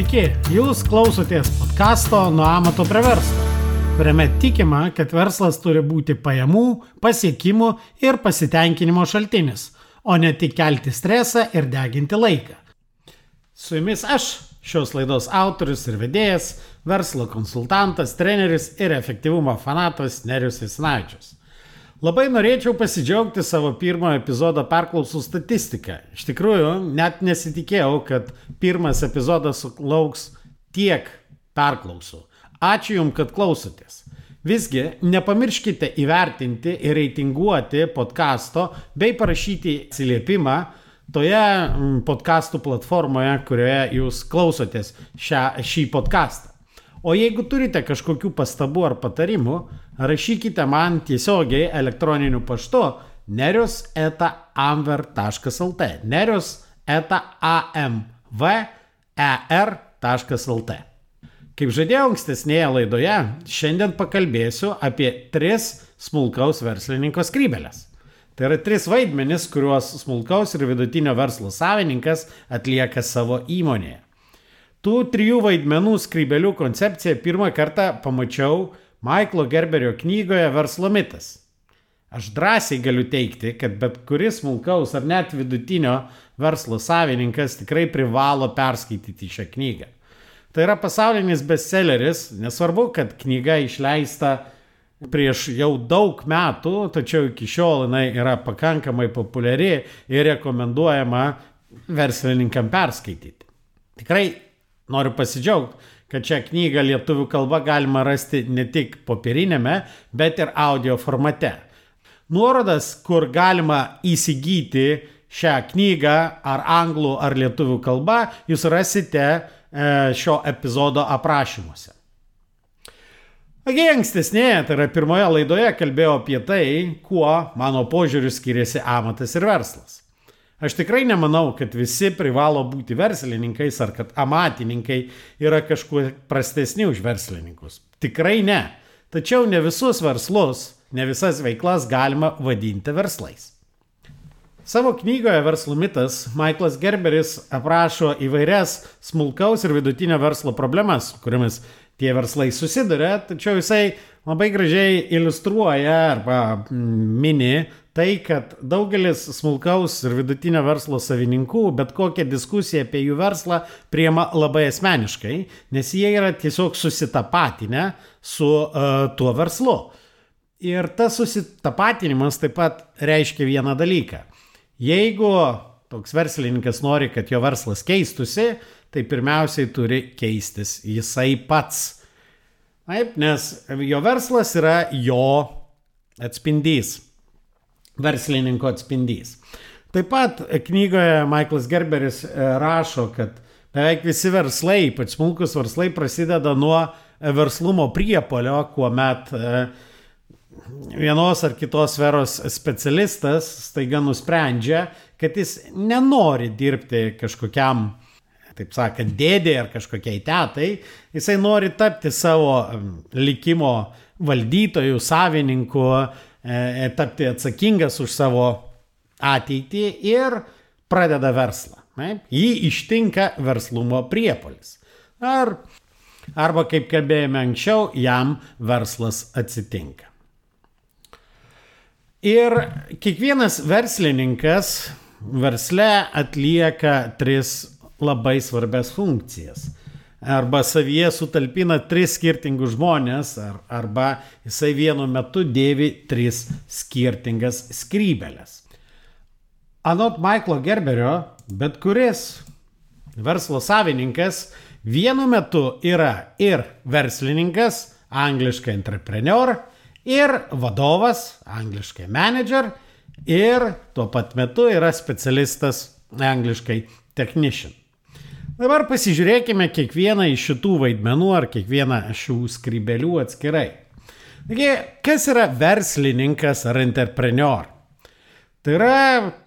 Sveiki, jūs klausotės podkasto Nuo amato prie verslo, kuriame tikima, kad verslas turi būti pajamų, pasiekimų ir pasitenkinimo šaltinis, o ne tik kelti stresą ir deginti laiką. Su jumis aš, šios laidos autorius ir vedėjas, verslo konsultantas, treneris ir efektyvumo fanatas Nerius Isnaičius. Labai norėčiau pasidžiaugti savo pirmojo epizodo perklausų statistiką. Iš tikrųjų, net nesitikėjau, kad pirmas epizodas sulauks tiek perklausų. Ačiū Jums, kad klausotės. Visgi, nepamirškite įvertinti ir reitinguoti podkasto bei parašyti atsiliepimą toje mm, podkastų platformoje, kurioje jūs klausotės šią, šį podcastą. O jeigu turite kažkokių pastabų ar patarimų, rašykite man tiesiogiai elektroniniu paštu nerius eta amver.lt. Nerius eta amver.lt. Kaip žadėjau ankstesnėje laidoje, šiandien pakalbėsiu apie tris smulkaus verslininko skrybelės. Tai yra tris vaidmenis, kuriuos smulkaus ir vidutinio verslo savininkas atlieka savo įmonėje. Tų trijų vaidmenų skrybelių koncepciją pirmą kartą pamačiau Maiklo Gerberio knygoje Verslo mitas. Aš drąsiai galiu teikti, kad bet kuris smulkaus ar net vidutinio verslo savininkas tikrai privalo perskaityti šią knygą. Tai yra pasaulinis bestselleris, nesvarbu, kad knyga išleista prieš jau daug metų, tačiau iki šiol jinai yra pakankamai populiari ir rekomenduojama verslininkam perskaityti. Tikrai Noriu pasidžiaugti, kad šią knygą lietuvių kalba galima rasti ne tik popierinėme, bet ir audio formate. Nuorodas, kur galima įsigyti šią knygą ar anglų ar lietuvių kalba, jūs rasite e, šio epizodo aprašymuose. Taigi ankstesnėje, tai yra pirmoje laidoje kalbėjau apie tai, kuo mano požiūriu skiriasi amatas ir verslas. Aš tikrai nemanau, kad visi privalo būti verslininkais ar kad amatininkai yra kažkuo prastesni už verslininkus. Tikrai ne. Tačiau ne visus verslus, ne visas veiklas galima vadinti verslais. Savo knygoje Verslo mitas Michaelas Gerberis aprašo įvairias smulkaus ir vidutinio verslo problemas, su kuriamis tie verslai susiduria, tačiau jisai labai gražiai iliustruoja arba mini tai, kad daugelis smulkaus ir vidutinio verslo savininkų bet kokią diskusiją apie jų verslą priema labai asmeniškai, nes jie yra tiesiog susitapatinę su uh, tuo verslu. Ir tas susitapatinimas taip pat reiškia vieną dalyką. Jeigu toks verslininkas nori, kad jo verslas keistusi, tai pirmiausiai turi keistis jisai pats. Taip, nes jo verslas yra jo atspindys verslininko atspindys. Taip pat knygoje Michaelas Gerberis e, rašo, kad beveik visi verslai, ypač smulkus verslai, prasideda nuo verslumo priepolio, kuomet e, vienos ar kitos sferos specialistas staiga nusprendžia, kad jis nenori dirbti kažkokiam, taip sakant, dėdė ar kažkokiai tetai, jisai nori tapti savo likimo valdytojų, savininkų, E, e, tapti atsakingas už savo ateitį ir pradeda verslą. Ne? Jį ištinka verslumo priepolis. Ar, arba, kaip kalbėjome anksčiau, jam verslas atsitinka. Ir kiekvienas verslininkas versle atlieka tris labai svarbias funkcijas arba savyje sutalpina tris skirtingus žmonės, ar, arba jisai vienu metu dėvi tris skirtingas skrybelės. Anot Maiklo Gerberio, bet kuris verslo savininkas vienu metu yra ir verslininkas, angliškai entrepreneur, ir vadovas, angliškai manager, ir tuo pat metu yra specialistas, angliškai technician. Dabar pasižiūrėkime kiekvieną iš šitų vaidmenų ar kiekvieną šių skrybelių atskirai. Taigi, kas yra verslininkas ar entrepreneur? Tai yra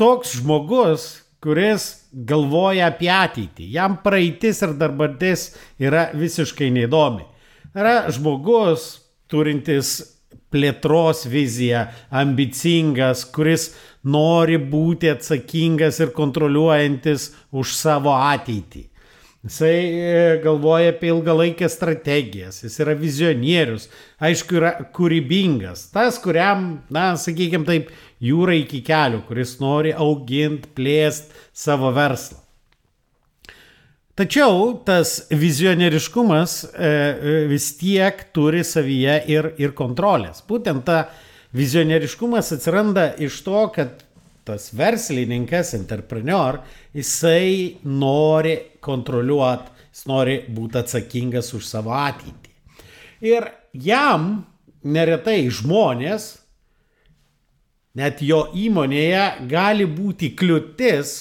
toks žmogus, kuris galvoja apie ateitį. Jam praeitis ir dabartis yra visiškai neįdomi. Tai yra žmogus turintis plėtros viziją, ambicingas, kuris nori būti atsakingas ir kontroliuojantis už savo ateitį. Jisai e, galvoja apie ilgalaikės strategijas, jis yra vizionierius, aišku, yra kūrybingas. Tas, kuriam, na, sakykime taip, jūra iki kelių, kuris nori auginti, plėsti savo verslą. Tačiau tas vizionieriškumas e, e, vis tiek turi savyje ir, ir kontrolės. Būtent ta vizionieriškumas atsiranda iš to, kad tas verslininkas, entrepreneur, jisai nori kontroliuoti, jis nori būti atsakingas už savo ateitį. Ir jam neretai žmonės, net jo įmonėje, gali būti kliūtis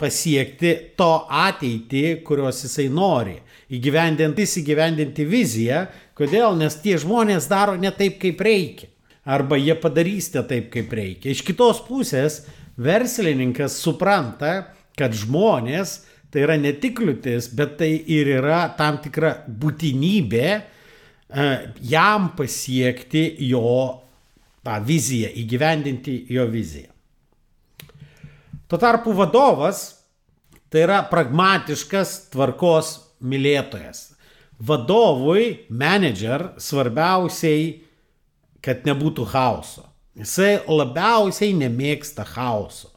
pasiekti to ateitį, kurios jisai nori. Įgyvendinti, įgyvendinti viziją. Kodėl? Nes tie žmonės daro ne taip, kaip reikia arba jie padarys ne taip, kaip reikia. Iš kitos pusės, verslininkas supranta, kad žmonės tai yra ne tik kliūtis, bet tai ir yra tam tikra būtinybė e, jam pasiekti jo tą viziją, įgyvendinti jo viziją. Tuo tarpu vadovas tai yra pragmatiškas tvarkos mylėtojas. Vadovui, manager, svarbiausiai kad nebūtų chaoso. Jisai labiausiai nemėgsta chaoso.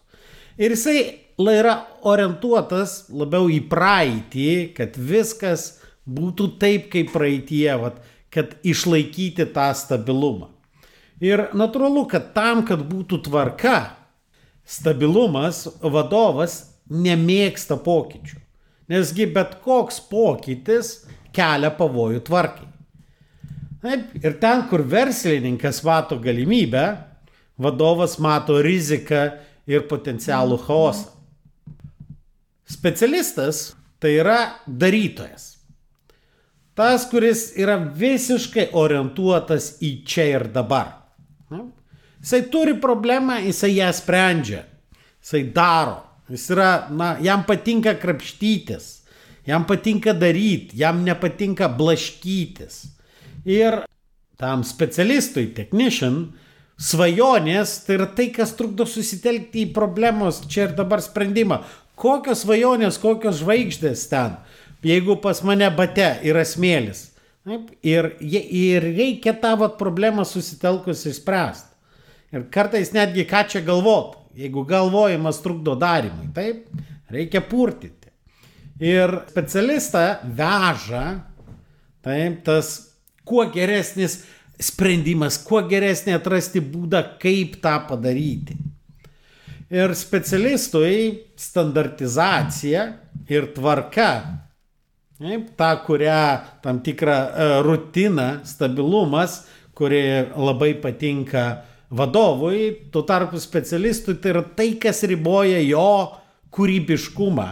Ir jisai yra orientuotas labiau į praeitį, kad viskas būtų taip, kaip praeitie, vat, kad išlaikyti tą stabilumą. Ir natūralu, kad tam, kad būtų tvarka, stabilumas, vadovas nemėgsta pokyčių. Nesgi bet koks pokytis kelia pavojų tvarkai. Taip, ir ten, kur verslininkas mato galimybę, vadovas mato riziką ir potencialų chaosą. Specialistas tai yra darytojas. Tas, kuris yra visiškai orientuotas į čia ir dabar. Jisai turi problemą, jisai ją sprendžia. Jisai daro. Jis yra, na, jam patinka krapštytis. Jam patinka daryti, jam nepatinka blaškytis. Ir tam specialistui, technician, svajonės tai yra tai, kas trukdo susitelkti į problemos čia ir dabar sprendimą. Kokios svajonės, kokios žvaigždės ten, jeigu pas mane bate yra smėlis. Taip, ir, ir reikia tavo problemą susitelkus išspręsti. Ir kartais netgi ką čia galvot, jeigu galvojimas trukdo darimui, taip, reikia purtyti. Ir specialistą veža, taip, tas kuo geresnis sprendimas, kuo geresnį atrasti būdą, kaip tą padaryti. Ir specialistui standartizacija ir tvarka, ta, kurią tam tikrą e, rutiną, stabilumas, kuri labai patinka vadovui, tuo tarpu specialistui tai yra tai, kas riboja jo kūrybiškumą,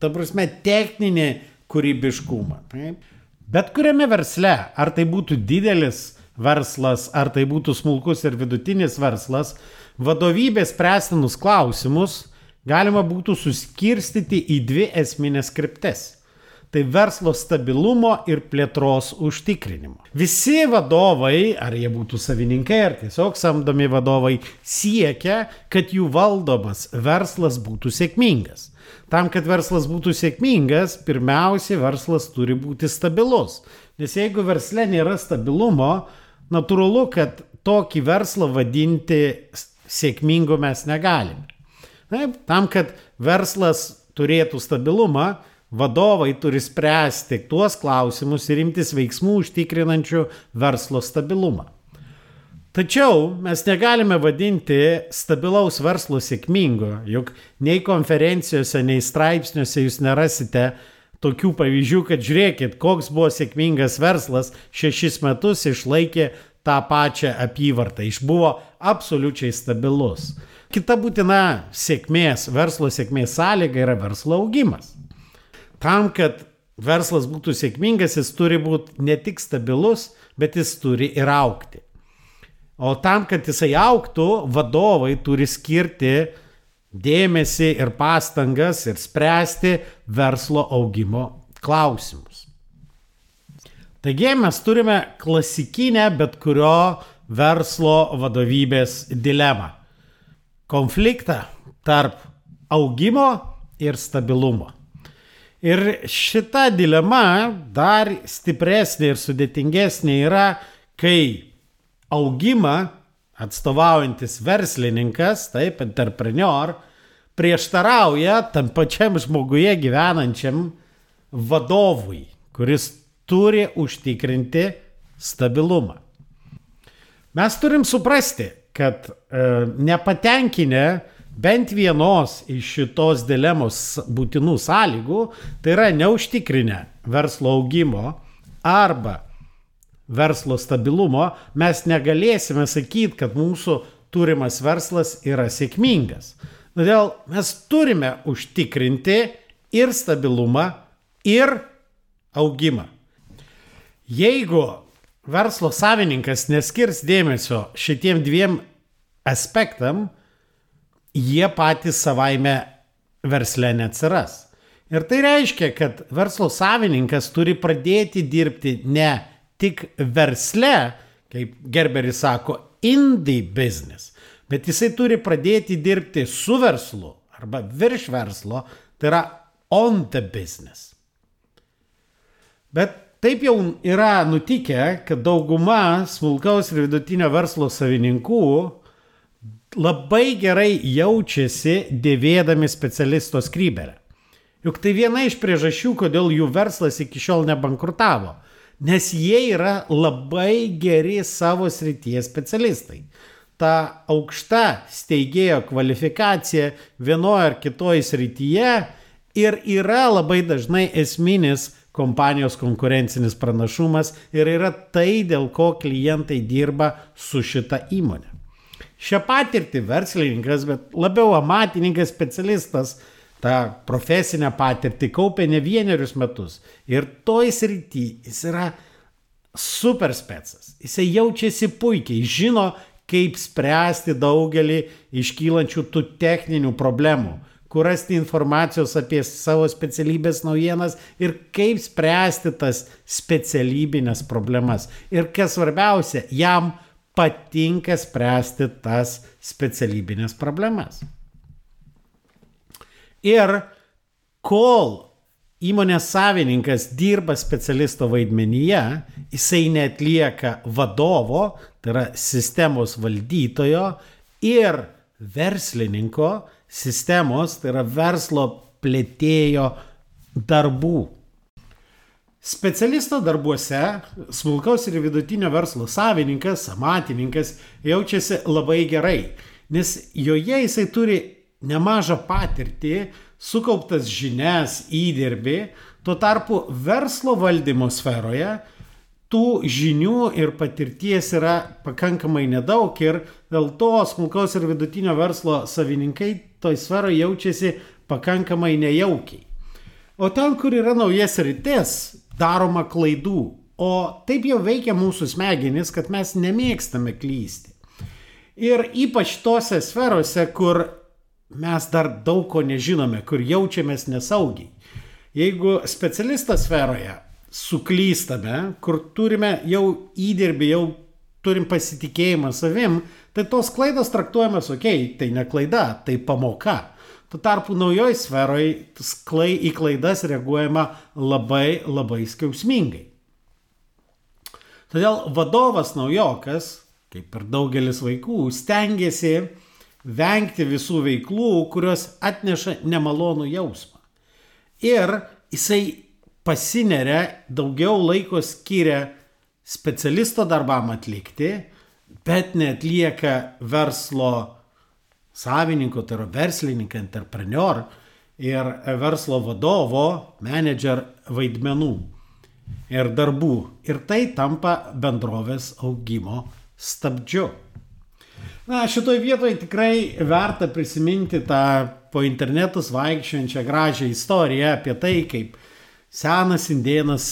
ta prasme techninį kūrybiškumą. Taip. Bet kuriame versle, ar tai būtų didelis verslas, ar tai būtų smulkus ir vidutinis verslas, vadovybės spręstinus klausimus galima būtų suskirstyti į dvi esminės kryptis tai verslo stabilumo ir plėtros užtikrinimo. Visi vadovai, ar jie būtų savininkai, ar tiesiog samdomi vadovai, siekia, kad jų valdomas verslas būtų sėkmingas. Tam, kad verslas būtų sėkmingas, pirmiausia, verslas turi būti stabilus. Nes jeigu versle nėra stabilumo, natūralu, kad tokį verslą vadinti sėkmingu mes negalime. Taip, tam, kad verslas turėtų stabilumą, vadovai turi spręsti tuos klausimus ir imtis veiksmų užtikrinančių verslo stabilumą. Tačiau mes negalime vadinti stabilaus verslo sėkmingo, juk nei konferencijose, nei straipsniuose jūs nerasite tokių pavyzdžių, kad žiūrėkit, koks buvo sėkmingas verslas, šešis metus išlaikė tą pačią apyvartą, išbuvo absoliučiai stabilus. Kita būtina sėkmės, verslo sėkmės sąlyga yra verslo augimas. Tam, kad verslas būtų sėkmingas, jis turi būti ne tik stabilus, bet jis turi ir aukti. O tam, kad jisai auktų, vadovai turi skirti dėmesį ir pastangas ir spręsti verslo augimo klausimus. Taigi mes turime klasikinę bet kurio verslo vadovybės dilemą. Konfliktą tarp augimo ir stabilumo. Ir šita dilema dar stipresnė ir sudėtingesnė yra, kai augimą atstovaujantis verslininkas, taip, entrepreneur, prieštarauja tam pačiam žmoguje gyvenančiam vadovui, kuris turi užtikrinti stabilumą. Mes turim suprasti, kad e, nepatenkinę bent vienos iš šitos dilemos būtinų sąlygų, tai yra neužtikrinę verslo augimo arba verslo stabilumo, mes negalėsime sakyti, kad mūsų turimas verslas yra sėkmingas. Todėl mes turime užtikrinti ir stabilumą, ir augimą. Jeigu verslo savininkas neskirs dėmesio šitiem dviem aspektam, jie patys savaime versle neatsiras. Ir tai reiškia, kad verslo savininkas turi pradėti dirbti ne tik versle, kaip Gerberis sako, in the business, bet jisai turi pradėti dirbti su verslu arba virš verslo, tai yra on the business. Bet taip jau yra nutikę, kad dauguma smulkaus ir vidutinio verslo savininkų labai gerai jaučiasi dėvėdami specialisto skrybelę. Juk tai viena iš priežasčių, kodėl jų verslas iki šiol nebankrutavo. Nes jie yra labai geri savo srities specialistai. Ta aukšta steigėjo kvalifikacija vienoje ar kitoje srityje ir yra labai dažnai esminis kompanijos konkurencinis pranašumas ir yra tai, dėl ko klientai dirba su šita įmonė. Šią patirtį verslininkas, bet labiau amatininkas, specialistas, tą profesinę patirtį kaupė ne vienerius metus. Ir toj srity jis yra super specas. Jisai jaučiasi puikiai, žino, kaip spręsti daugelį iškylančių tų techninių problemų kur rasti informacijos apie savo specialybės naujienas ir kaip spręsti tas specialybinės problemas. Ir kas svarbiausia, jam patinka spręsti tas specialybinės problemas. Ir kol įmonės savininkas dirba specialisto vaidmenyje, jisai netlieka vadovo, tai yra sistemos valdytojo ir verslininko, sistemos, tai yra verslo plėtėjo darbų. Specialisto darbuose smulkaus ir vidutinio verslo savininkas, amatininkas jaučiasi labai gerai, nes joje jisai turi nemažą patirtį, sukauptas žinias, įdirbį, tuo tarpu verslo valdymo sferoje tų žinių ir patirties yra pakankamai nedaug ir dėl to smulkaus ir vidutinio verslo savininkai toj sferoje jaučiasi pakankamai nejaukiai. O ten, kur yra naujas rytis, daroma klaidų. O taip jau veikia mūsų smegenis, kad mes nemėgstame klysti. Ir ypač tose sferose, kur mes dar daug ko nežinome, kur jaučiamės nesaugiai. Jeigu specialistas sferoje suklystame, kur turime jau įdirbį, jau turim pasitikėjimą savim, tai tos klaidos traktuojamas, okei, okay, tai ne klaida, tai pamoka. Tuo tarpu naujoj sferoj sklai, į klaidas reaguojama labai labai skausmingai. Todėl vadovas naujokas, kaip ir daugelis vaikų, stengiasi vengti visų veiklų, kurios atneša nemalonų jausmą. Ir jisai pasineria, daugiau laiko skiria specialisto darbam atlikti, bet netlieka verslo savininko, tai yra verslininko, entrepreneur ir verslo vadovo, manager vaidmenų ir darbų. Ir tai tampa bendrovės augimo stabdžiu. Na, šitoj vietoje tikrai verta prisiminti tą po internetus vaikščiojančią gražią istoriją apie tai, kaip senas indėnas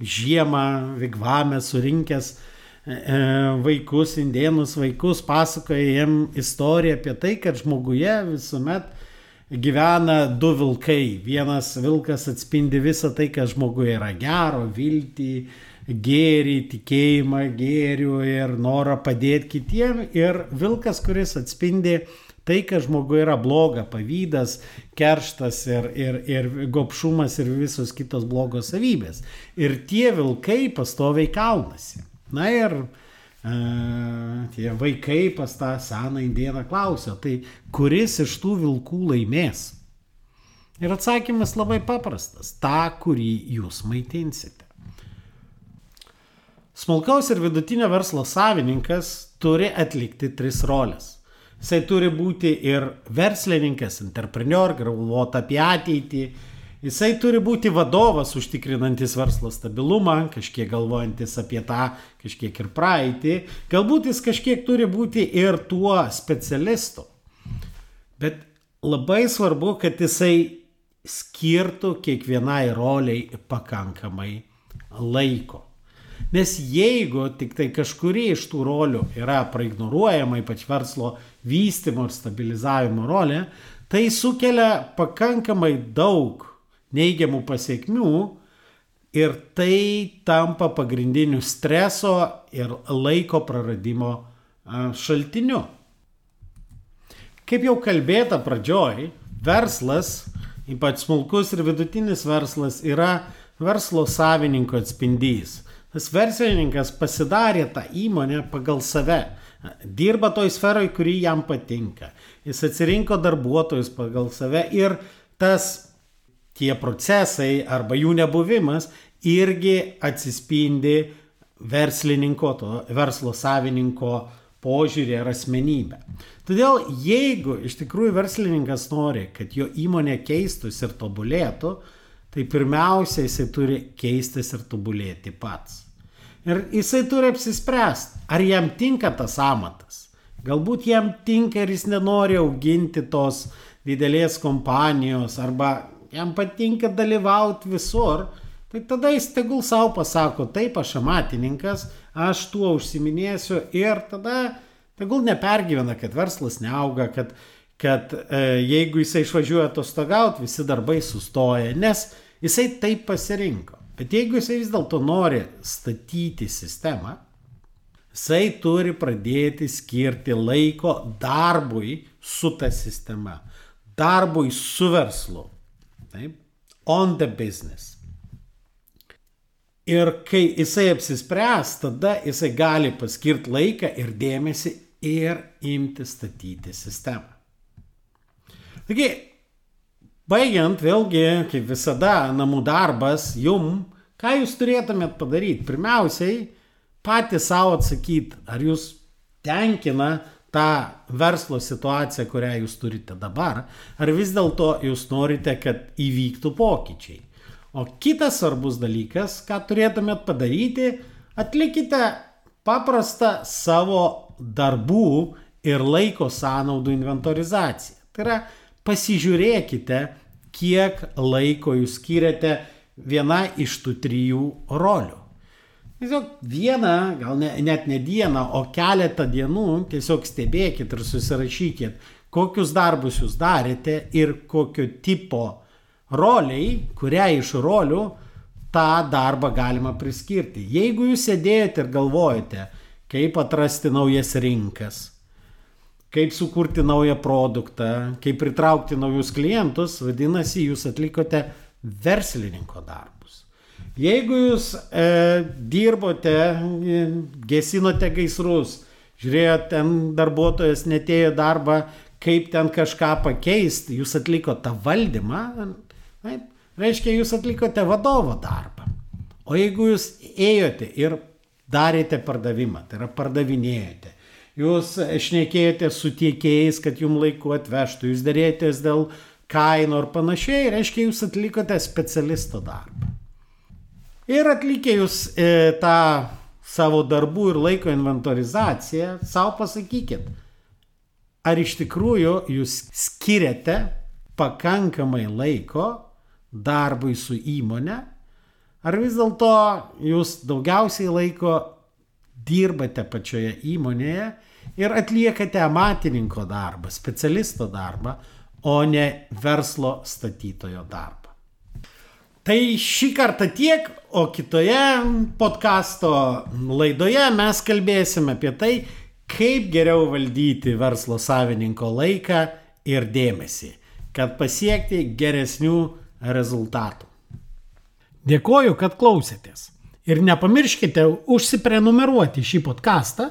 žiemą vigvame surinkęs e, e, vaikus, indienus vaikus, pasakoja jiem istoriją apie tai, kad žmoguje visuomet gyvena du vilkai. Vienas vilkas atspindi visą tai, kas žmoguje yra gero, viltį, gėrį, tikėjimą gėrių ir norą padėti kitiem. Ir vilkas, kuris atspindi Tai, kad žmogui yra bloga, pavydas, kerštas ir, ir, ir gopšumas ir visos kitos blogos savybės. Ir tie vilkai pastoviai kaunasi. Na ir e, tie vaikai pas tą seną indieną klausia, tai kuris iš tų vilkų laimės? Ir atsakymas labai paprastas - tą, kurį jūs maitinsite. Smulkaus ir vidutinio verslo savininkas turi atlikti tris rolės. Jisai turi būti ir verslininkas, entrepreneur, galvoti apie ateitį. Jisai turi būti vadovas, užtikrinantis verslo stabilumą, kažkiek galvojantis apie tą, kažkiek ir praeitį. Galbūt jis kažkiek turi būti ir tuo specialistu. Bet labai svarbu, kad jisai skirtų kiekvienai roliai pakankamai laiko. Nes jeigu tik tai kažkuri iš tų rolių yra praignoruojama, ypač verslo vystimo ir stabilizavimo rolė, tai sukelia pakankamai daug neigiamų pasiekmių ir tai tampa pagrindiniu streso ir laiko praradimo šaltiniu. Kaip jau kalbėta pradžioj, verslas, ypač smulkus ir vidutinis verslas, yra verslo savininko atspindys. Tas verslininkas pasidarė tą įmonę pagal save. Dirba toj sferoj, kuri jam patinka. Jis atsirinko darbuotojus pagal save ir tas tie procesai arba jų nebuvimas irgi atsispindi verslininko, to verslo savininko požiūrį ar asmenybę. Todėl jeigu iš tikrųjų verslininkas nori, kad jo įmonė keistųsi ir tobulėtų, tai pirmiausia jisai turi keistis ir tobulėti pats. Ir jisai turi apsispręsti, ar jam tinka tas amatas. Galbūt jam tinka ir jis nenori auginti tos didelės kompanijos, arba jam patinka dalyvauti visur, tai tada jis tegul savo pasako, taip aš amatininkas, aš tuo užsiminėsiu ir tada tegul nepergyvena, kad verslas neauga, kad kad e, jeigu jisai išvažiuoja atostogauti, visi darbai sustoja, nes jisai taip pasirinko. Bet jeigu jisai vis dėlto nori statyti sistemą, jisai turi pradėti skirti laiko darbui su ta sistema, darbui su verslu. Taip? On the business. Ir kai jisai apsispręs, tada jisai gali paskirti laiką ir dėmesį ir imti statyti sistemą. Taigi, baigiant, vėlgi, kaip visada, namų darbas, jum, ką jūs turėtumėt padaryti? Pirmiausiai, patys savo atsakyti, ar jūs tenkina tą verslo situaciją, kurią jūs turite dabar, ar vis dėlto jūs norite, kad įvyktų pokyčiai. O kitas svarbus dalykas, ką turėtumėt padaryti, atlikite paprastą savo darbų ir laiko sąnaudų inventorizaciją. Tai yra pasižiūrėkite, kiek laiko jūs skiriate viena iš tų trijų rolių. Tiesiog vieną, gal ne, net ne dieną, o keletą dienų tiesiog stebėkit ir susirašykit, kokius darbus jūs darėte ir kokio tipo roliai, kurią iš rolių tą darbą galima priskirti. Jeigu jūs sėdėjote ir galvojate, kaip atrasti naujas rinkas, kaip sukurti naują produktą, kaip pritraukti naujus klientus, vadinasi, jūs atlikote verslininko darbus. Jeigu jūs e, dirbote, e, gesinote gaisrus, žiūrėjote, ten darbuotojas netėjo darbą, kaip ten kažką pakeisti, jūs atlikote tą valdymą, taip, reiškia, jūs atlikote vadovo darbą. O jeigu jūs ėjote ir darėte pardavimą, tai yra pardavinėjote, jūs šnekėjote su tiekėjais, kad jums laiku atvežtų, jūs dėrėtės dėl kainų ar panašiai, reiškia, jūs atlikote specialisto darbą. Ir atlikę jūs e, tą savo darbų ir laiko inventorizaciją, savo pasakykit, ar iš tikrųjų jūs skiriate pakankamai laiko darbui su įmonė, ar vis dėlto jūs daugiausiai laiko dirbate pačioje įmonėje ir atliekate amatininko darbą, specialisto darbą, o ne verslo statytojo darbą. Tai šį kartą tiek, o kitoje podkasto laidoje mes kalbėsime apie tai, kaip geriau valdyti verslo savininko laiką ir dėmesį, kad pasiekti geresnių rezultatų. Dėkoju, kad klausėtės. Ir nepamirškite užsiprenumeruoti šį podcastą,